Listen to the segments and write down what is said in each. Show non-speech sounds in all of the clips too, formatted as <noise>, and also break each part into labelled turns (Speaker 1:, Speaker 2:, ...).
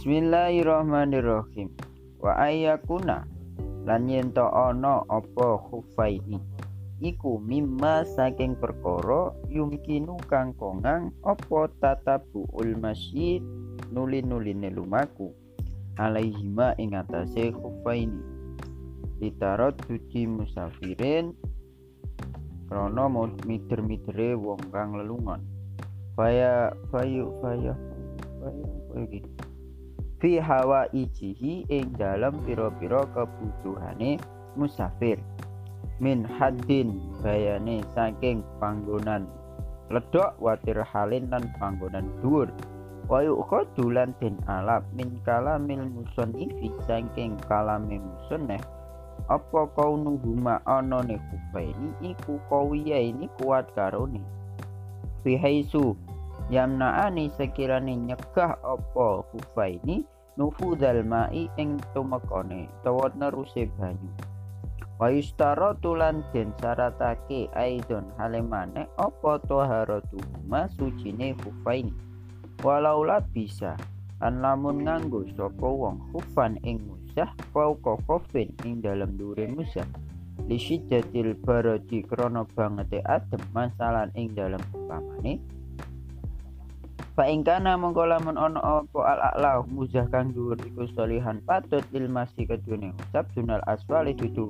Speaker 1: Bismillahirrahmanirrahim. Wa ayyakuna lan yen to ana apa khufaini iku mimma saking perkara yumkinu kang kongang apa tatabuul masjid nuli-nuline lumaku alaihima ing atase khufaini ditarot suci musafirin krana mider-midere wong kang lelungan faya fayu faya faya iki fi hawa ijihi ing dalam piro-piro kebutuhane musafir. Min haddin bayane saking panggonan. Ledok watir halin lan panggonan dhuwur. Wa yuqadu lan den alap min kalamil musannifi saking kalame musannif apa kau huma ana ne kufaini iku kawiya ini kuat karone. Fi haisu yamnaani sekirane nyegah apa kufaini nufudal mai ing tumekone utawa neruse banyu. Wa tulan den syaratake aidon halemane apa taharatuhuma sucine kufaini walaula bisa an lamun nganggo sapa wong kufan ing musah fauqa khofin ing dalam dure musah. Lisyiddatil baradi krana bangete adem masalan ing dalam upamane Fa ing kana mongko lamun ana apa al a'la muzah kang dhuwur iku solihan patut ilmasi kedune ucap junal aswali dudu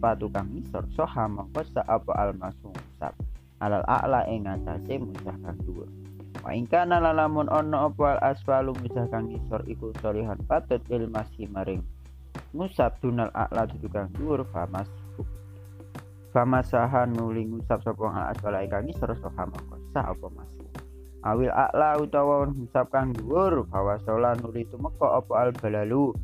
Speaker 1: sepatu kang isor soha mongko sa apa al masung ucap alal a'la ing atase muzah kang dhuwur. Fa ing kana lamun ana apa al aswalu muzah kang isor iku solihan patut ilmasi maring ngusap dunal a'la dudu kang dhuwur famas Famasahan nuli ngusap sapa al aswala kang isor soha mongko sa apa mas awil a'la utawa hisab kang dhuwur fawasola nuli tumeka apa al balalu?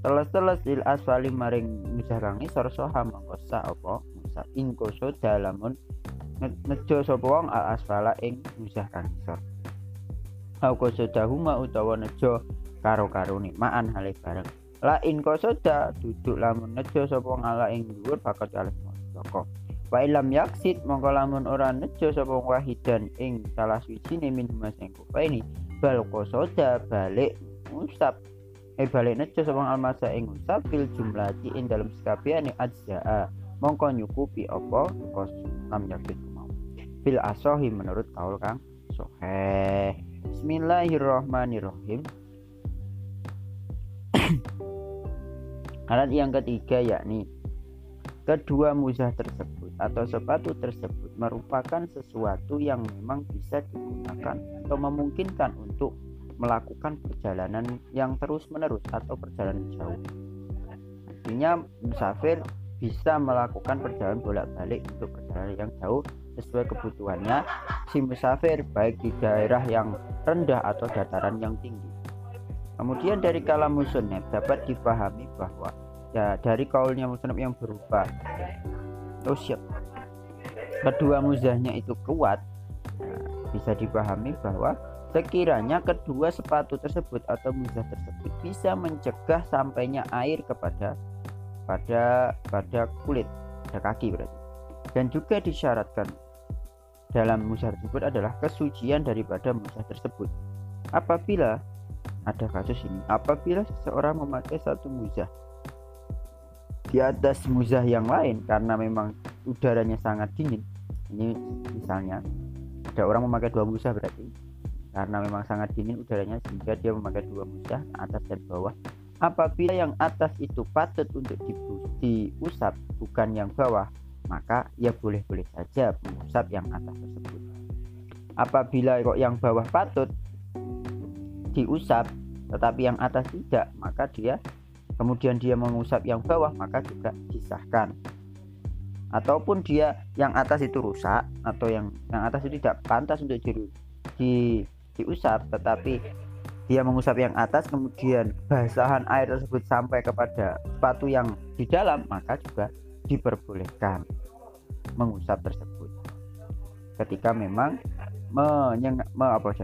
Speaker 1: Teles-teles il asfali maring misah kang isor soha mangkosa apa? Musa ingko soda lamun nejo sapa wong al asfala ing misah kang isor Aku soda huma utawa nejo karo-karone maan hale bareng. La in soda duduk lamun nejo sapa wong ala ing dhuwur bakal kalih moko Wa ilam yaksid mongko lamun ora nejo sapa wahidan ing salah swijine min sing ini. Bal qasoda balik usap eh balik nejo sapa almasa ing usap fil jumlati ing dalam sekabiane ajzaa. Mongko nyukupi apa kos lam yaksid mau. Fil asohi menurut kaul kang soheh. Bismillahirrahmanirrahim. <coughs> Alat yang ketiga yakni kedua muzah tersebut atau sepatu tersebut merupakan sesuatu yang memang bisa digunakan atau memungkinkan untuk melakukan perjalanan yang terus-menerus atau perjalanan jauh. Artinya musafir bisa melakukan perjalanan bolak-balik untuk perjalanan yang jauh sesuai kebutuhannya si musafir baik di daerah yang rendah atau dataran yang tinggi. Kemudian dari kalam musonef dapat dipahami bahwa ya dari kaulnya musnad yang berubah. Oh siap. Kedua muzahnya itu kuat. Nah, bisa dipahami bahwa sekiranya kedua sepatu tersebut atau muzah tersebut bisa mencegah sampainya air kepada pada pada kulit pada kaki berarti. Dan juga disyaratkan dalam muzah tersebut adalah kesucian daripada muzah tersebut. Apabila ada kasus ini apabila seseorang memakai satu muzah di atas muzah yang lain karena memang udaranya sangat dingin. Ini misalnya ada orang memakai dua muzah berarti. Karena memang sangat dingin udaranya sehingga dia memakai dua muzah atas dan bawah. Apabila yang atas itu patut untuk diusap bukan yang bawah maka ya boleh-boleh saja mengusap yang atas tersebut. Apabila kok yang bawah patut diusap tetapi yang atas tidak maka dia kemudian dia mengusap yang bawah maka juga disahkan. Ataupun dia yang atas itu rusak atau yang yang atas itu tidak pantas untuk di, di diusap tetapi dia mengusap yang atas kemudian basahan air tersebut sampai kepada sepatu yang di dalam maka juga diperbolehkan mengusap tersebut. Ketika memang menyeng, me, apa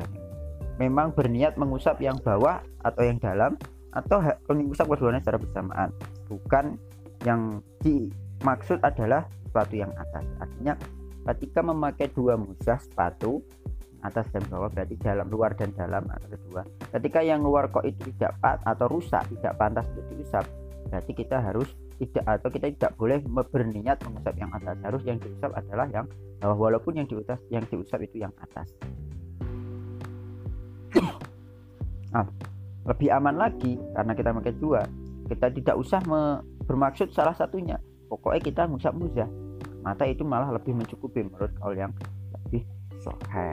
Speaker 1: memang berniat mengusap yang bawah atau yang dalam atau mengusap keduanya secara bersamaan. Bukan yang dimaksud adalah sepatu yang atas. Artinya ketika memakai dua musah sepatu atas dan bawah berarti dalam luar dan dalam atau kedua. Ketika yang luar kok itu tidak pat atau rusak tidak pantas untuk diusap berarti kita harus tidak atau kita tidak boleh berniat mengusap yang atas. Harus yang diusap adalah yang bawah walaupun yang diusap yang diusap itu yang atas. Nah, <coughs> lebih aman lagi karena kita pakai dua. Kita tidak usah me, bermaksud salah satunya. Pokoknya kita ngusap muzah mata itu malah lebih mencukupi menurut kaul yang lebih sohe